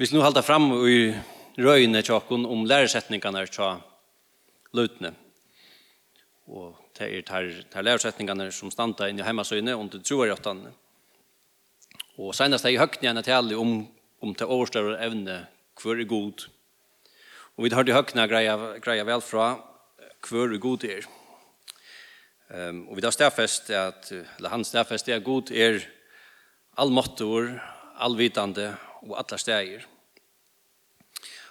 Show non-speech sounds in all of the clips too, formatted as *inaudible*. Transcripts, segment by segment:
Vi skal nå halda fram i røyene tjokken om læresetningene tja løtene. Og det er tar, tar læresetningene som standa inn i heimasøyene under troerjottene. Og senest er i høkken igjen tale om, om det overstørre evne hver er god. Og vi har hørt i høkken greia, greia vel fra hver er god er. Um, og vi har stedfest at, eller han stedfest er god er allmåttor, allvitande og alla steger.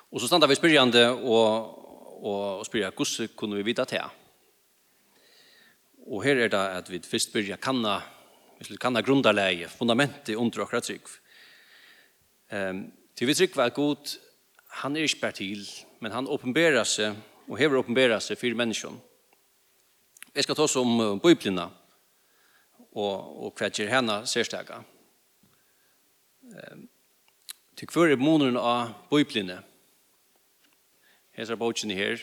Og så standa vi spyrjande og, og, og spyrja hvordan kunne vi vita til. Og her er det at vi først byrja kanna, vi kanna grundarleie, fundamentet under okra trygg. Um, til vi trygg var god, han er ikke bare til, men han åpenberer seg, og hever åpenberer seg for menneskene. Jeg skal ta oss om bøyblina, og, og hva gjør henne sérstega. Um, til hver er måneden av bøyblina, hesa bókin her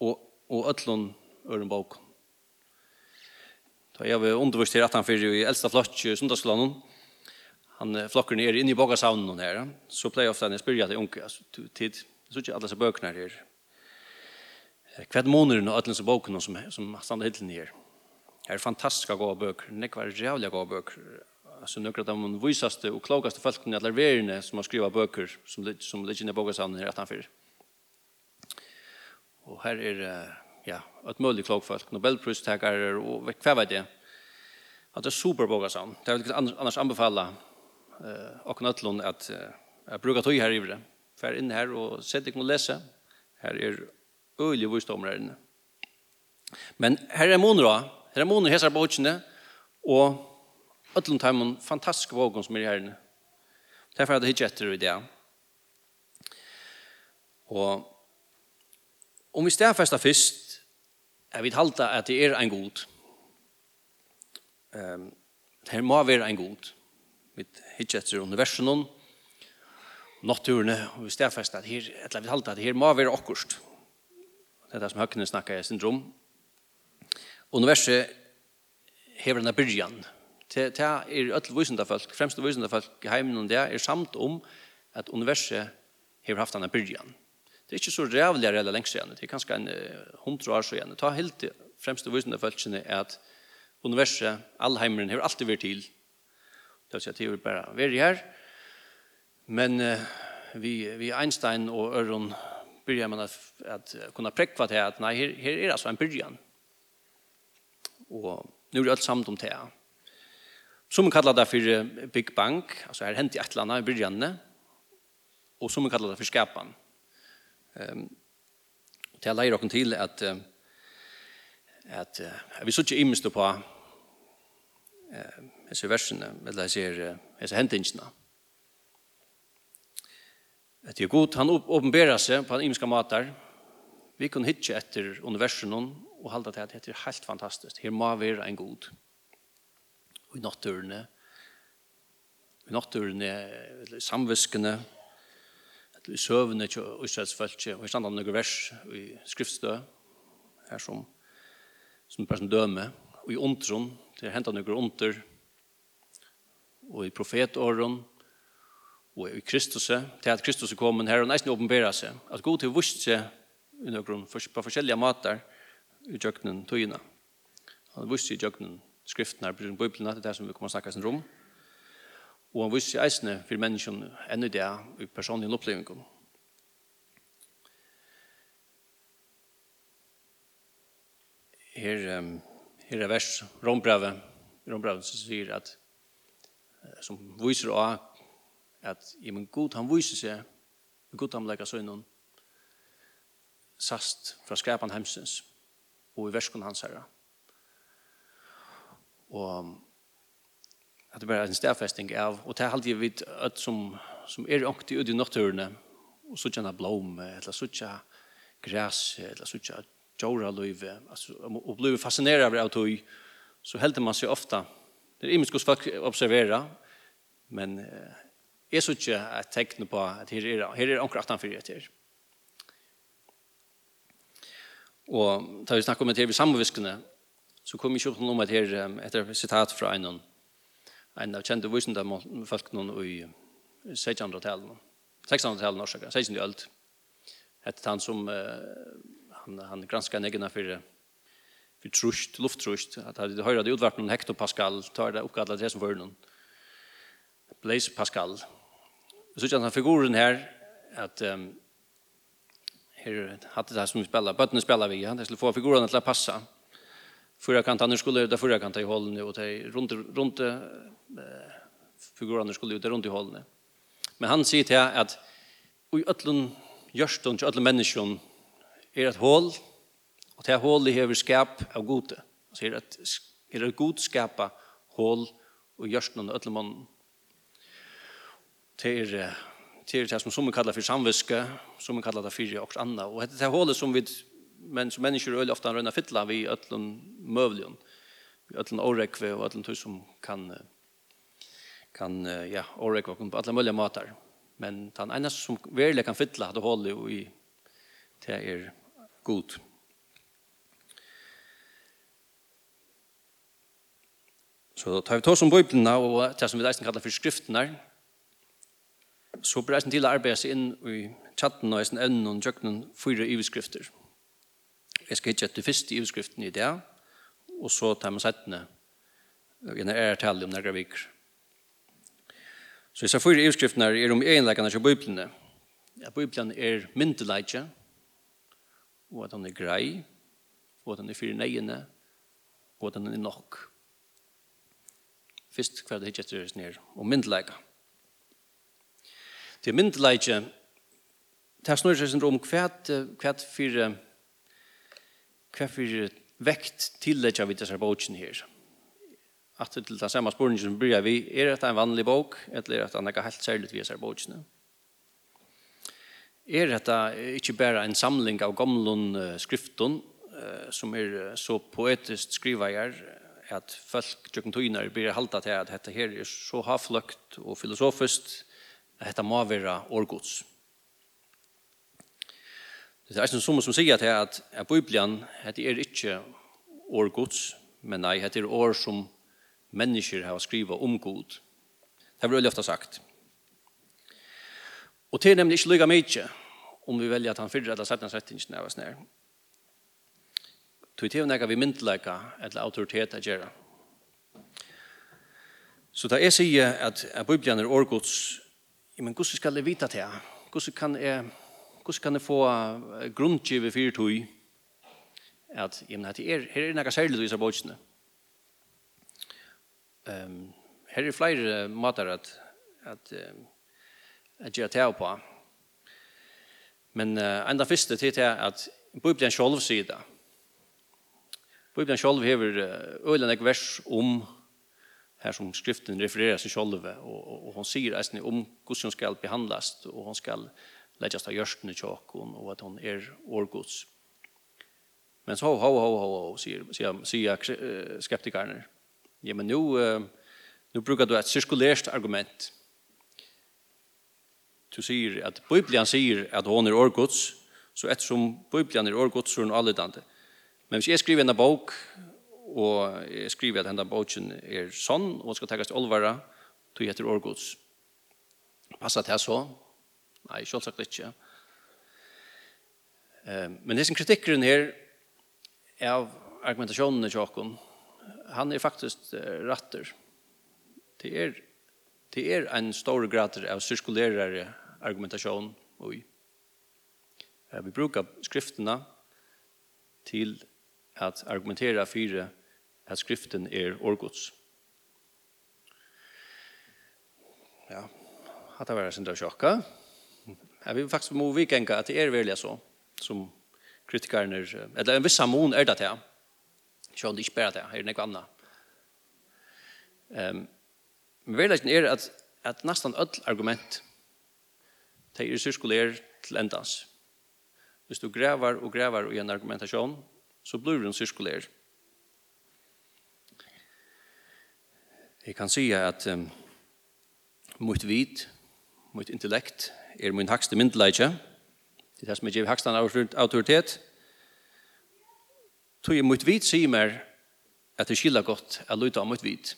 og og öllum örn bók. Ta eg við undervist her atan fyrir í elsta flokki sundagsskolan. Han flokkar ner inn í bókasavnen her. Så play ofta når spyrja til onkel altså tid. Så ikkje alle så bøkene her. Er månaden og öllum så bókene som som standa hillen her. Her er fantastiska gode bøker. Nekvar jævla gode bøker så några av de visaste och klokaste folkene i alla världen som har skrivit böcker som som ligger i bokasavnen här utanför. Og her er ja, et mulig klokfolk, Nobelpristakere og hva vet jeg. At det er superboga sånn. Det er vil annars anbefale eh, og nøtlån at jeg bruker tog her i det. Fær inn her og sett deg noe lese. Her er øyelig visdommer her inne. Men her er måneder da. Her er måneder hesar på utsene. Og ødlund tar man fantastiske vågen som er her inne. Derfor er det hittet etter i det. Og Om vi stedfesta fyrst, er vi halda at det er ein god. Um, det her må være ein god. Vi hittar etter universen noen, naturene, og vi stedfesta at her, eller vi halda at det her må være okkurst. Det er det som høkkene snakka i syndrom. Universet hever denne byrjan. Det er ødel visendafolk, fremste visendafolk i heimen og det er samt om at universet hever haft denne byrjan. Det er ikke så rævlig eller lengst igjen. Det er kanskje en hundre år så igjen. Ta helt til fremste visende følelsene er at universet, allheimeren, har alltid vært til. Det vil si at det er bare vært her. Men uh, vi, vi Einstein og Øron begynner man at, at kunna prekva til at nei, her, her er altså en byrjan. Og nu er det alt samt om det. Som man kallar det for Big Bang, altså her hendt i et eller annet i byrjanene, og som man kallar det for skapan. Ehm til leier okken til at at vi så ikke imest på eh hese versene, eller så ser hese hentingene. At det er gott han åpenberer seg på en imska matar. Vi kan hitje etter universum og halda til at det er helt fantastisk. Her må være en god. Og i natturene, i natturene, samviskene, i søvende til Israels følge, og i stand av noen vers i skriftstø, her som, som person døme, og i ontron, til hentet noen onter, og i profetåren, og i Kristus, til at Kristus er kommet her, og nesten åpenberer seg, at god til vust seg i noen, på forskjellige mater, i jøkkenen tøyene. Han vust seg i jøkkenen skriftene, i Bibelen, det er det som vi kommer å snakke om, Og han visste eisene for menneskene enn i det i personlig opplevingen. Her, um, her er vers Rombrevet, Rombrevet som sier at som viser også at i min god han viser seg i god han leker sønnen sast fra skapan hemsens og i verskon hans herre. Og at det bare er en stedfesting av, og det er alltid vidt at som, som er ångtig ut i natturene, og så kjenner blom, eller så kjenner græs, eller så kjenner djora løyve, og blir fascineret av det tog, så helder man seg ofta. det er imensk folk observera, men eh, jeg så ikke et tegn på at her er, her er ångre 18 fyrir etter. Og da vi snakker om det her ved samviskene, så kom vi ikke opp noe om at her, etter sitat fra en annen, en av kjente visende folk noen i 1600-tallet. 1600-tallet norsk, 16. ølt. Hette han som han, han granska negna for för trust, lufttrust, att hade höra det utvart någon hektopascal, tar det uppkallat det som för någon. Blaise Pascal. Så jag den figuren här att um, här hade det här som vi spelar, bötten spelar vi, han skulle få figuren att passa förra kanten skulle det förra kanten i hållen och det runt runt eh figurerna skulle ut runt i hållen. Men han säger till att i öllun görstun till öllun människan är ett hål och det hål hålet har skap av gode. Så är det är det god skapa hål och görstun och öllun man till till det som som kallar för samviske, som man kallar det för också andra. Och det här hålet som vi men som människor öll ofta rönna fylla vi öllum mövlion vi öllum orekve och öllum tur som kan kan ja orekve på alla möjliga matar men han ena som verkligen kan fylla det håller i det är god Så då tar vi tar som bibeln och det som vi läser kallar för skrifterna så blir det til å arbeide seg inn i chatten og reisen evnen og jøkken fyra iverskrifter jeg skal hitte etter første utskriften i det, og så tar man settene, gjerne er tale om nærmere viker. Så jeg ser fyra utskriftene er om egenleggene til Bibelene. Ja, Bibelen er myndeleggje, og at han er grei, og at han er fyra neiene, og at han er nok. Først hva det hitte etter nere, og myndeleggje. Til myndeleggje, det er snurrer seg om hva, hva fyra hva for vekt tillegger vi disse bøkene her? At til den samme spørningen som bryr vi, er dette en vanlig bok, eller er dette noe helt særlig vi disse bøkene? Er dette ikke bare en samling av gamle skriften, som er så poetisk skrivet her, at folk tjøkken tøyner blir halta til at dette her er så havfløkt og filosofiskt, at dette må være årgods. Det er som som sier til at, at Bibelen heter er ikke år gods, men nei, det er år som mennesker har skrivet om god. Det har vi ofte sagt. Og til nemlig ikke lykke mye om vi velger at han fyrer eller setter rettingen av oss nær. Det er å vi myndeleika eller autoritet å gjøre. Så da jeg sier at Bibelen er årgods, men hvordan skal jeg vite til? Hvordan kan jeg hvordan kan jeg få grunngive for tog at jamen, at er, her er noe særlig i disse båtsene. Um, her er flere måter at, at, at gjøre til på. Men uh, enda første tid til at Bibelen selv sier det. Bibelen selv hever øyne vers om här som skriften refererar sig själv och, och, och hon säger att om hvordan hun skal behandles, og hun skal läggas ta görsten i tjockon och att hon är årgods. Men så ho, ho, ho, ho, säger, säger, säger skeptikerna. Ja, men nu, nu brukar du ett cirkulärt argument. Du säger at Bibeln säger at hon er årgods, så eftersom Bibeln är årgods, så är hon allidande. Men hvis jeg skriver en bok, og jeg skriver at denne boken er sånn, og skal takast til olvara, tog etter årgods. Passa til så, Nei, selvsagt ikke. Um, men disse kritikkeren her av argumentasjonene til åkken, han er faktisk uh, ratter. Det er, det er en stor grad av sirkulærere argumentasjon. Oi. Uh, vi brukar skriftene til at argumentera for at skriften er årgods. Ja, hatt det vært sin drasjokka. Ja. Jeg vil faktisk må vi genga at det er veldig så, som kritikerne, eller en viss samon er det til, selv det ikke bare til, er det noe annet. Um, men veldig er at, at nesten alt argument, det er syskuler til endans. Hvis du grever og grever i en argumentasjon, så blir den syskuler. Jeg kan si at um, mot vid, mot intellekt, er min hakste myndeleitje. Det er det som jeg gir hakstan autoritet. Tog jeg mot vit sier mer at det skiller godt at lytte av mot vit.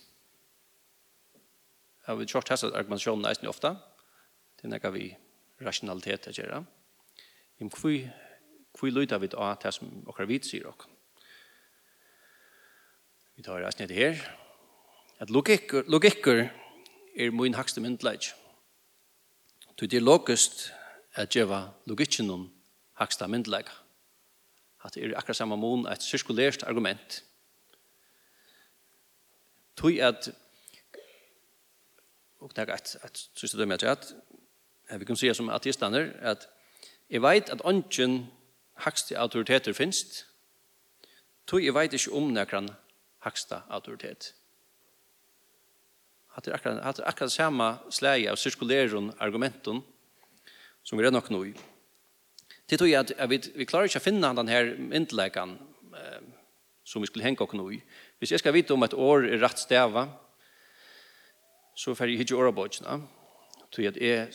Jeg vil kjort hessa argumentasjonen eisen ofta. Det er nekka vi rationalitet at gjerra. Men hvor, hvor lyder vi av det som dere vit sier dere? Vi tar eisen etter her. At logikker, logikker er min hakste myndeleitje. Så det er logiskt at djeva logikken om haksta myndlega. At det er akkurat samme mån et sirkulert argument. Tui at og det er et, et siste dømme at jeg vi kan si som ateistaner at jeg vet at ånden hakste autoriteter finst tui jeg vet ikke om nekran haksta autoritet hatt er akkurat, hatt er akkurat samme slæge av sirkulerun argumenten som vi er nok nå i. Det tror jeg at, vi, vi klarer ikke å finne den her myndelegan eh, som vi skulle henge oss nå i. Hvis jeg skal vite om et år er rett stava, så får jeg ikke årabodgjene. Så jeg, jeg,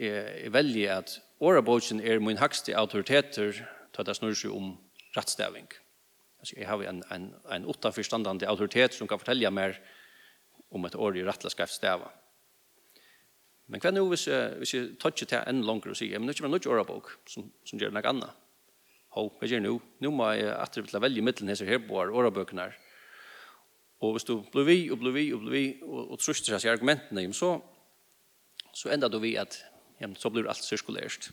jeg velger at årabodgjene er min högste autoriteter til at jeg snurrer seg om rettstaving. Altså, jeg har en, en, en åtta forstandande autoritet som kan fortelle mer om et år i rettelig skal stava. Men hva er nå hvis, uh, hvis jeg tar ikke til en langere og sier, men det er ikke bare noe årabok som, som gjør noe annet. Hå, hva gjør nå? Nå må jeg etter til å velge midtelen hese her på årabøkene her. Og hvis du blir vi og blir vi og blir vi og, og truster seg argumentene, så, så ender du vi at ja, så blir alt sirkulert.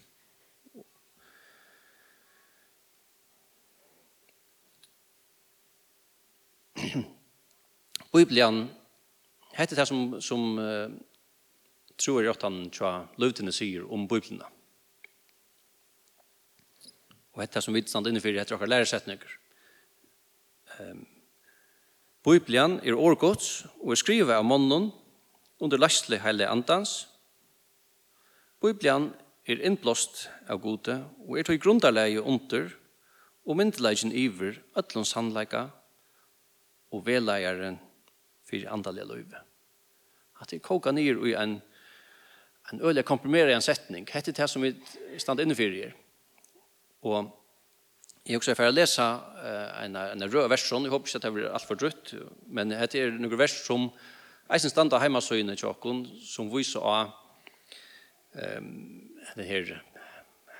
*clears throat* Bibelen Hette det som, som uh, tror jeg at han tja løvtene sier om biblene. Og hette det som vi stand innenfor heter akkurat læresetninger. Um, Bibelen er årgods og er skrivet av månen under lastlig heile andans. Bibelen er innblåst av gode og er tog grunderleie under og myndeleggen iver, øtlåns handleika og veleieren för andliga løyve. Att det koka ner i en en öle komprimerad en sättning. Hette det som vi stand inne för er. Och jag också för att läsa en en rød versjon, jeg Jag hoppas att det blir allt för drutt, men hette är noen vers som eisen standa hemma så inne i som viser av ehm det här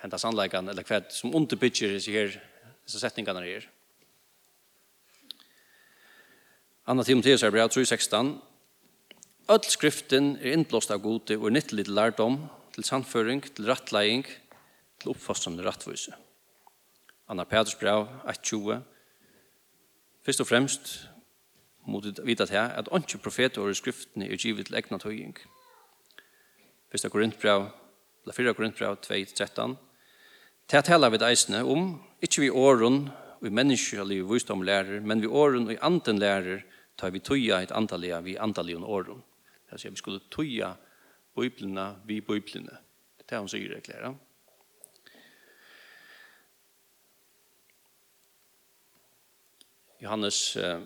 hända sannläggande eller kvätt som underbygger sig her, så sättningarna är. Anna Timotheus er brev 3.16 Öll skriften er innblåst av gode og er nyttelig til lærdom, til samføring, til rattleiing, til oppfostrande rattvise. Anna Peters brev 1.20 Først og fremst må du vite til at ikke profeter og skriftene er givet til egnet høying. Først og Korintbrev, eller 4 Korintbrev 2.13 Til at heller vi eisene om, ikke vi åren, og i menneskelig visdom lærer, men vi åren og i anden lærer tar vi tøya et antallia vi antallia og åren. Det sier vi skulle tøya biblina vi biblina. Det er hun sier det klare. Johannes eh,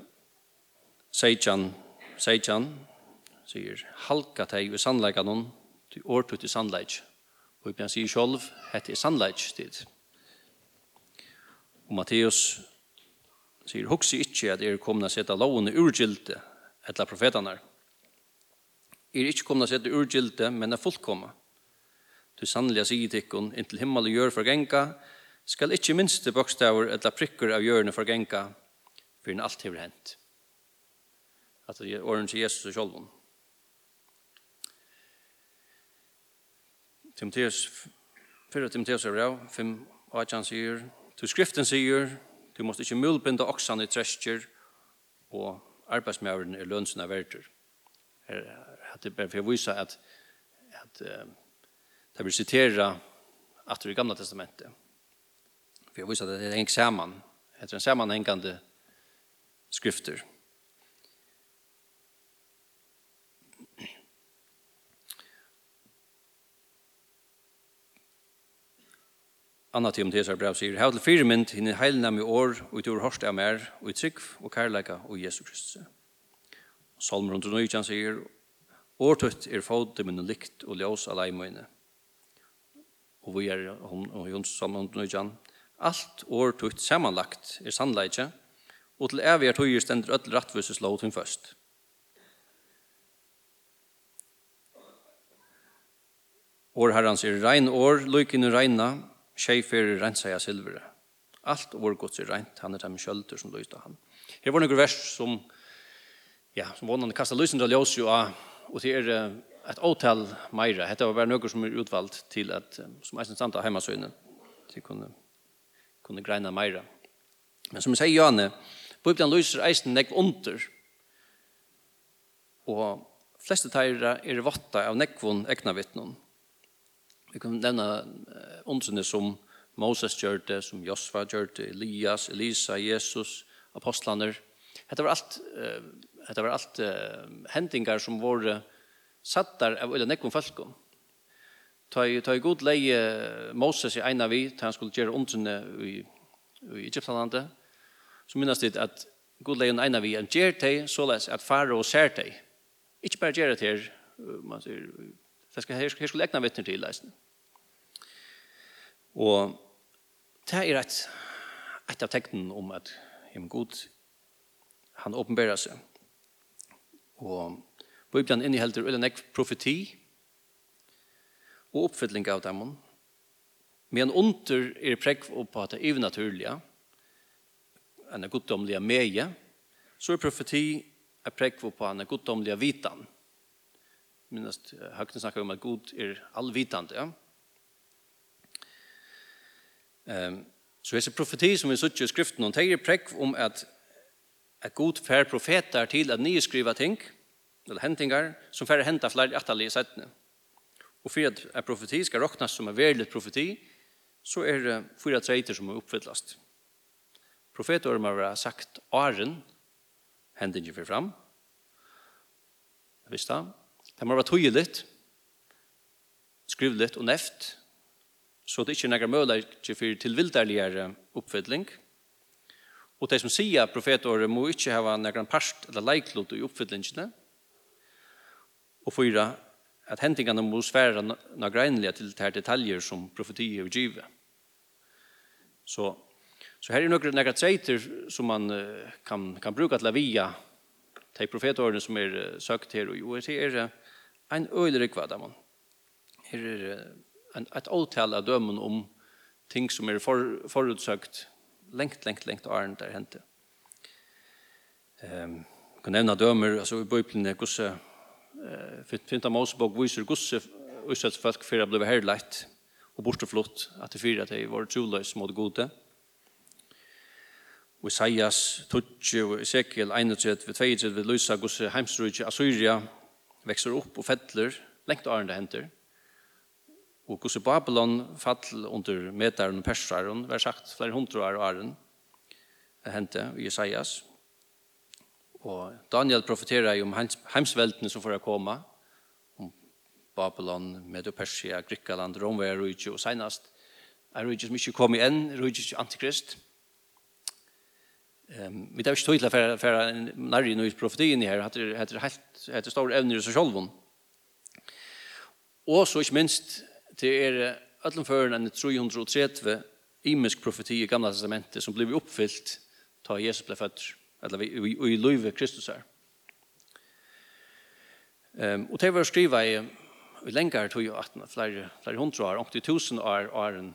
Seidjan, Seidjan, sier, halka teg ved sannleikanon, du årtut i sannleik. Og Bibelen sier sjolv, hette er sannleikstid. Og Matteus sier, «Hoksi ikkje at er komna seta lovene urgilte, etla profetanar. Er ikkje komna seta urgilte, men er fullkomma. Du sannliga sier tikkun, inntil himmel og gjør forgenka, skal ikkje minste bokstaver etla prikker av gjørne forgenka, for en alt hever hent. At det er åren til Jesus og sjolvun. Timotheus, 4 Timotheus er bra, 5 og 8 sier, Til skriften sier, du måst ikke mulbinde oksan i trestjer, og arbeidsmjøren er lønnsene verter. Her er det bare for å vise at, at uh, det vil sitere at det er gamla testamentet. For å vise at det er en saman, etter en sammenhengende skrifter. Anna Timotheus brev sier, «Hav til firmynd hinn i heilene i år, og utover tur av mer, og i trygg og kærleika og Jesu Kristus. Salmer 119 sier, Årtøtt er fått min likt og ljós av leimøyne.» Og vi er, og Jons Salmer 119, Alt årtøtt samanlagt er sannleikje, og til evig er tøyer stender öll rattvuses lov til først. År herrans er rein år, lykken er reina, tjej fyrir rensa jeg silvere. Alt vår gods er rent, han er dem kjølter som løyste han. Her var noen vers som, ja, som vånande kastet lysen til ljøs jo av, og det er et åtal meira. Hette var bare noen som er utvalgt til at, som er sant av heimasøyne, til kunne, kunne greina meira. Men som jeg sier, Janne, Bibelen lyser eisen nekv under, og fleste teira er vatta av nekvun egna vittnum, Vi kan nevna åndsene som Moses gjør det, som Josva gjør det, Elias, Elisa, Jesus, apostlaner. Dette var alt, uh, dette var alt uh, hendingar som var satt der av ulla nekvom falkom. Ta i, ta i god leie Moses i eina vi, ta han skulle gjøre åndsene i, i Egyptalandet, så minnes det at god leie eina vi, en gjer teg, såleis at faro ser teg. Ikke bare gjør det her, man sier, Det skal, her, her skulle egna vittner til leisen. Og det er et, et av teknen om at him god han åpenberer seg. Og Bibelen innehelder eller nek profeti og oppfylling av dem. Men under er prekk på at det er naturlige, en goddomlige meie, så er profeti er prekk på en goddomlige vitan minnast Høgten snakkar om at god er allvitande. Ja? Um, så hese profeti som vi suttje i skriften, hon teger prekk om at, att god fär profetar til at ni skriva ting, eller hentingar, som fær henta flere atallige setne. Och för att en profeti ska råknas som en verlig profeti, så er det fyra trejter som er uppfyllast. Profeter har sagt åren, hendingen för fram, visst han, Det må være tøyelig, skrivelig og neft, så det er ikke mulighet for tilvilderligere oppfylling. Og de som sier profetåret må ikke hava nægge parst eller leiklot i oppfyllingene. Og fyra, at hentingene må svære nægge til de detaljer som profetiet og givet. Så, så her er noen nægge treiter som man kan, kan bruke til å via de profetårene som er søkt her. Og det er en øyler kvad av Her er en, et åtale av dømen om ting som er for, forutsøkt lengt, lengt, lengt åren der hentet. Um, jeg kan nevne dømer, altså i bøyplene, hvordan uh, finta Mosebok viser hvordan utsett folk for å bli herleit og borteflott, at det fyrer at de var troløs mot gode. Og Isaias, Tutsi og Ezekiel, 22, 32, Lysa, Gusse, Heimstrudje, Assyria, vekser opp og fettler, lengt og ærende henter. Og hvordan Babylon fall under metaren og persaren, var sagt flere hundre år og det hente i Isaias. Og Daniel profeterer om heimsveltene som får komme, om Babylon, Medo-Persia, Grikkaland, Romvei, Rujtje, og senast er Rujtje som ikke kom igjen, Rujtje antikrist, Ehm vi tar ju till för för en närri nu profetin här det hade helt hade stora ämnen så själva. Och så är minst till er allan för en 330 imisk profeti i gamla testamentet som blev uppfyllt ta Jesus blev född eller vi i Louis Kristus här. Ehm och det var skriva i i längre tog ju att flera flera hundra år, 80 000 år åren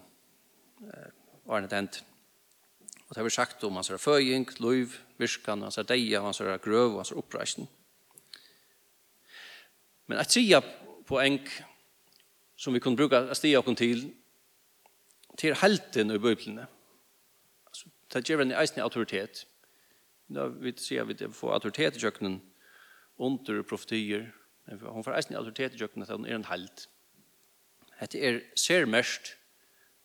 åren det. Og det har vi sagt om hans føying, løyv, virskan, hans deia, hans grøv, hans oppreisen. Men et på en som vi kunne bruka a stia okkur til, til helten i bøyblene. Altså, det gjør en eisen autoritet. Da vi sier vi får autoritet i kjøkkenen under profetier, men hun får eisen autoritet i kjøkkenen at hun er en helt. Det er ser mest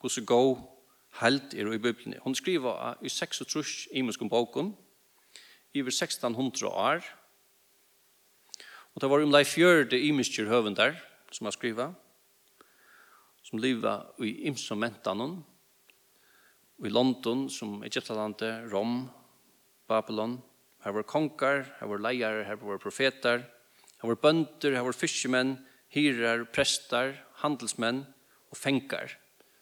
hvordan gå helt er i Bibelen. Hon skriver i 36 og trus i muskum boken, 1600 år, og det var om de fjørde imenskjer høven der, som har skriva, som liva i Og i London, som Egyptalandet, Rom, Babylon, her var konkar, her var leier, her var profetar, her var bønder, her var fiskemenn, hyrer, prester, handelsmenn og fenkar,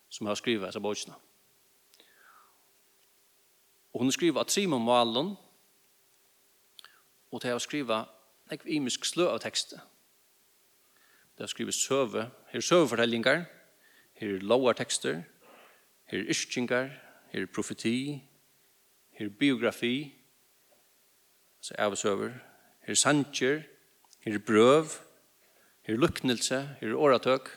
som har skrivet seg bøkene. Og hun skriver at Simon Malen, og til å skrive en imisk slø av tekstet. Det er skrivet søve, her er søvefortellinger, her er lovartekster, her er ischingar, her er profeti, her er biografi, altså avsøver, her er sanger, her er brøv, her er luknelse, her er åretøk,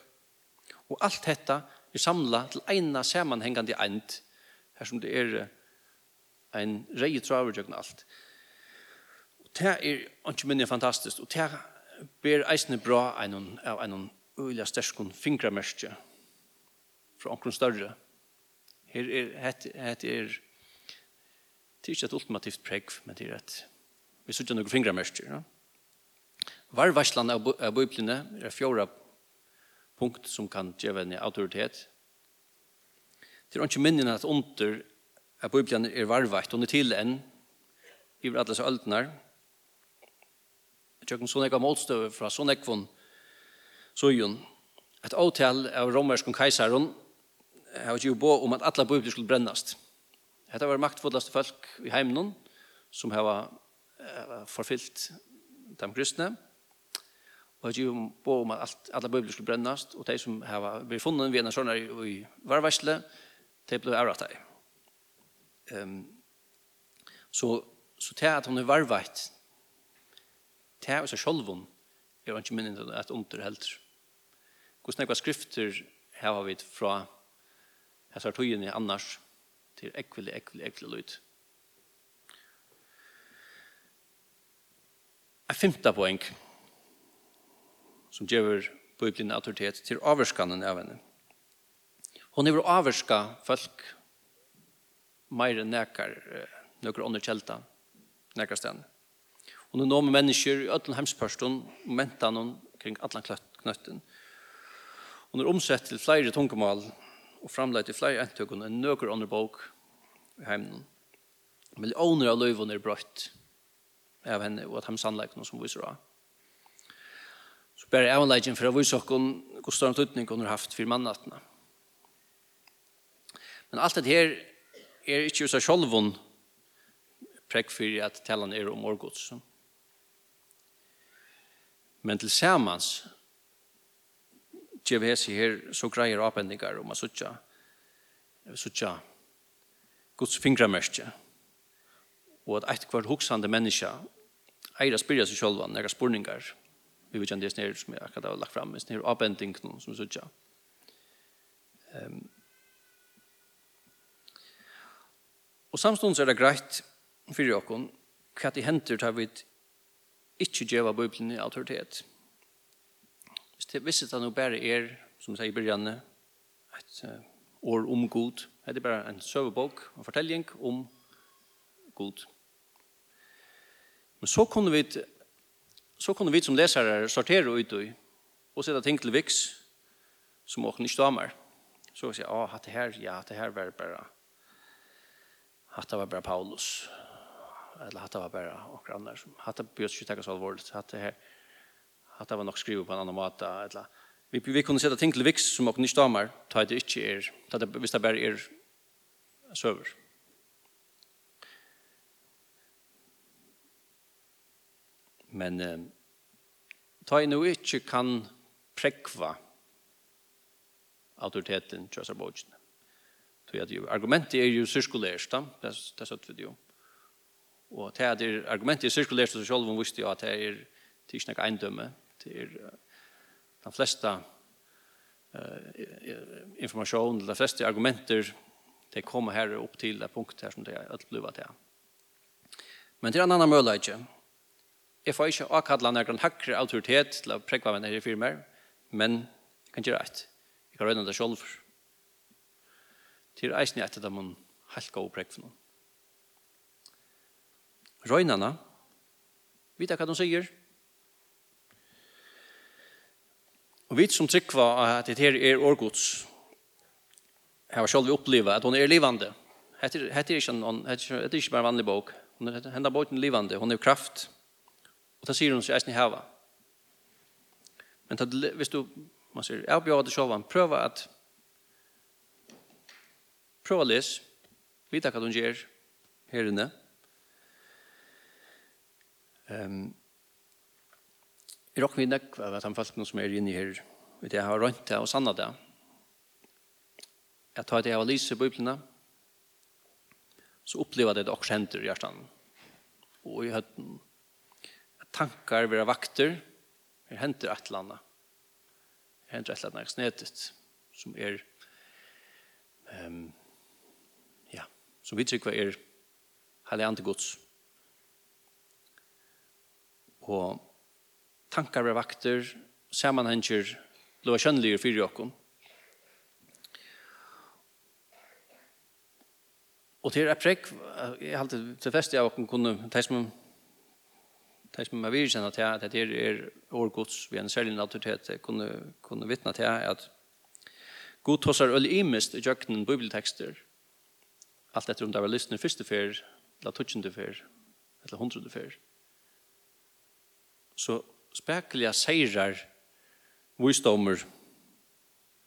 og alt dette er samlet til ena sammenhengende end, her som det er en rei traver gjøkken alt. Og det er ikke minne fantastisk, og det ber eisne bra en, av en øyla sterskon fingramerskje fra omkron større. Her er, het, het er, det er ikke et ultimativt pregg, men det er et, vi sitter noen fingramerskje, ja. Varvarslan av bøyblene er fjorda punkt som kan gjøre en autoritet. Det er ikke minnen at under at Bibelen er varvakt, og er til enn, i alle disse øldene. Jeg tjøkken sånn jeg har fra sånn jeg von søgjøn. Et avtal av romersk keiseren har jo bo om at alle bøyder skulle brennast. Dette var maktfullaste folk i heimen som har forfyllt de kristne. Og har jo bo om at alle bøyder skulle brennast, og de som har vært funnet ved en sånn i varvarsle, de ble avrattet. Ehm så så det att hon är varvakt. Det er så självon. Jag har inte minnet att under helt. Hur snäcka skrifter här har vi fra här så tog ni annars till ekvile ekvile ekvile lut. En femte poeng som gjør Bibelen autoritet til avvarskanen av henne. Hon er avvarska folk mer enn nekar noen ånder kjelta, nekar stand. Og nå med mennesker i ødelen hemspørsten, momentan noen kring atlan knøtten. Og når omsett til flere tungemål og framleit til flere entøkken enn noen ånder bok i heimnen. Millioner av løyvene er brøtt av henne og at hemsanleikene som viser av. Så ber er anleggen for å vise oss hvor større utnyttning hun har haft for mannattene. Men alt det her er ikke jo seg prekk for at talan er om årgods. Men til samans gjev hesi her så greier avbendingar om a suttja suttja Guds fingramerskje og at eit kvart hoksande menneska eier a spyrja seg sjálvan nega spurningar vi vet kjent det snir som jeg akkurat har lagt fram snir avbending som suttja um, Og samstånds er det greit fyrir okkon hva det henter til vi ikke djeva Bibelen i autoritet. Hvis det visste at jo bare er, som sier i byrjanne, et uh, år om god, er det bare en søvebok, en fortelling om god. Men så kunne vi, så kunne vi som lesere sortere ut og, og sette ting til viks, som åkne ikke damer. Så sier jeg, ah, det her, ja, det her var bare hatta var bara Paulus. Eller hatta var bara och andra som hatta bjöd sig tacka så allvarligt hatta här hatta var nog skrivet på en annan måte eller vi vi kunde sätta ting till vix som och ni stammar ta det inte är ta det visst det bara är server men eh, ta nu inte kan prekva autoriteten tjösa bodgen Så att ju argumentet är ju cirkulärt, det det att vi ju. Och det är argumentet är cirkulärt så själva visste jag att det är tisnak eindöme till de flesta eh information, de flesta argumenter det kommer här upp till det punkt här som det är att bliva det. Men det är en annan möjlighet. Jag får inte avkalla någon högre autoritet till att präkva med den här firmer, men jag kan inte rätt. Jag kan röna det själv til eisen etter dem hun helt gav prekk for noen. Røynene, vet hva de sier? Og vi som trykker at det her er årgods, har selv opplevd at hun er livande. Hette er ikke, er ikke bare en vanlig bok. Hun er, henne båten livande, hun er kraft. Og det sier hun seg eisen i hava. Men hvis du, man sier, jeg bjør at du sjåvan, prøv at Prøv å lese. Vita hva hun gjør her inne. Um, jeg råkker vi nekva av at han falt noe som er inne her. Vet jeg har rønt det og sannet det. Jeg tar det jeg har lyst i biblene. Så opplever jeg det også henter i hjertan. Og i høtten. Tankar vera vakter. Jeg henter et eller annet. Jeg henter et eller annet snedet som er um, som vi trykker er heilig ande gods. Og tankar er vakter, sammanhenger, lova kjønnelige fyrir jokken. Og til er prekk, jeg har alltid til fest jeg åkken kunne, de som de som er virkjennet til at det er årgods ved en særlig naturitet, kunne, kunne vittne til at God tossar øl imist i jøkkenen bibeltekster, Alt etter om det var lystne første fer, eller tutsjende fer, eller hundrede fer. Så spekliga seirar visdommer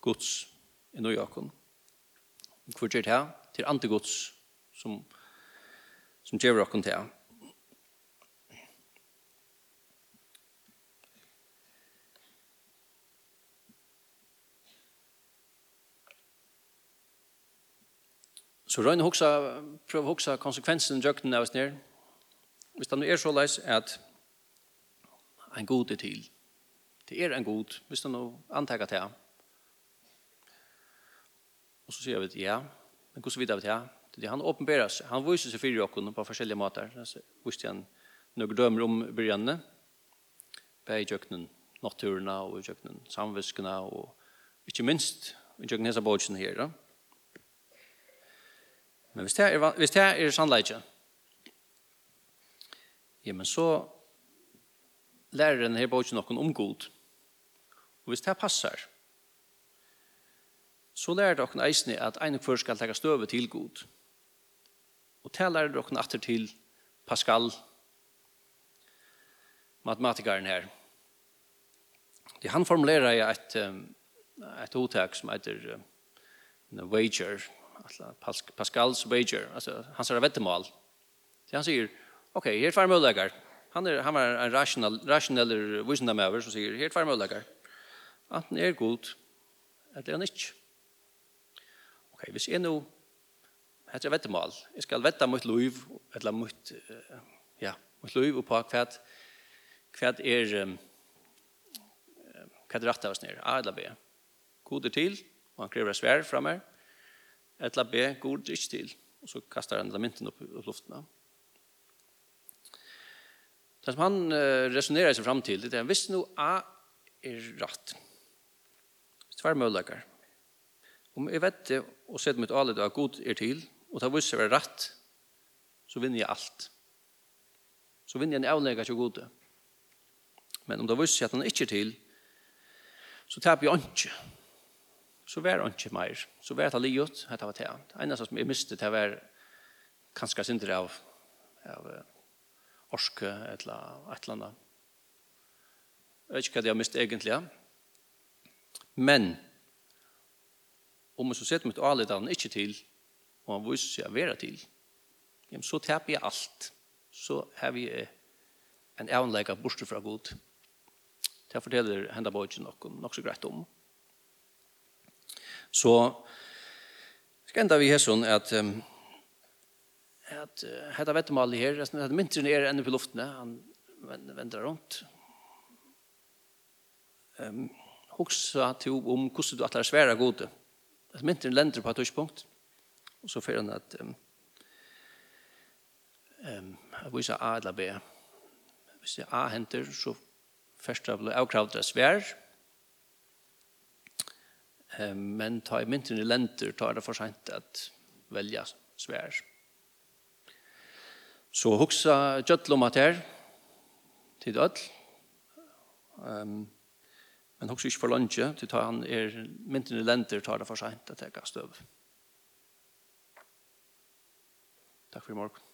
Guds i nøyakon. Hvor gjør det her? Til antigods som, som gjør dere til her. Så røyne hoksa, prøv hoksa konsekvensen jøkken av oss ned. Hvis det er så leis at en god er til. Det er en god, hvis det nå antaker til. Og så sier vi ja, men hvordan vidar vi til? Det han åpenberer seg. Han viser seg fyrir okken på forskjellige måter. Så viser han noen dømer om brygjene. Bei i djøkkenen, naturene og i djøkkenen, samviskene og ikke minst i djøkkenen hese bådsen her. Ja. Men hvis det er, hvis det er sannleikje, ja, men så lærer denne her noen om god. Og hvis det passer, så lærer dere eisne at en kvar skal legge støve til god. Og det lærer dere atter til Pascal, matematikeren her. Det han formulerer et, et uttak som heter uh, wager, alltså Pascals wager alltså han sa vettemål. Så han säger okej, okay, här får möjligheter. Han är han var en rational rational wisdom över som säger här får möjligheter. Att det är god Att det är inte. Okej, vis är nu hetta vettemål. Eg skal vetta mot liv eller mot ja, mot liv og på kvärt kvärt er um, kvadratta oss ner, A eller B. God er til, og han krever svær fra meg eller B, god det ikke til. Og så kastar han lamenten upp i luften. Det som han resonerer seg fram til, det er hvis nå A er rett. Tvær møllegar. Om jeg vet det, og sett mitt alet av god er til, og det viser seg rett, så vinner jeg alt. Så vinner jeg en avlegger til gode. Men om det viser seg at han ikke er til, så taper jeg ikke så var det ikke mer. Så var det livet, dette var det. eneste som jeg mistet, det var kanskje synder av, av orske, et eller annet. Jeg vet ikke hva det har mistet egentlig. Men, om jeg så sett mitt avledd han ikke til, og han viser seg å være til, jamen, så taper jeg alt. Så har vi en avlegg av bortstå fra god. Det forteller hendene ikke nok, nok så greit om. Så skal enda vi her sånn at um, at uh, hetta vettemålet her, at myntren er enda på luftene, han vender rundt. Um, Hoksa til om hvordan du atler svære gode. At myntren lender på et tørspunkt, og så fyrir han at um, um, jeg viser A eller B. Hvis det A henter, så først av avkravd det svær, men ta i mynten i lenter tar det for sent at velja svær. Så huxa jötlum at her til døtt, Um, men hoksa ikke for lunsje, til ta han er mynten i lenter tar det for sent at jeg støv. Takk for i morgen.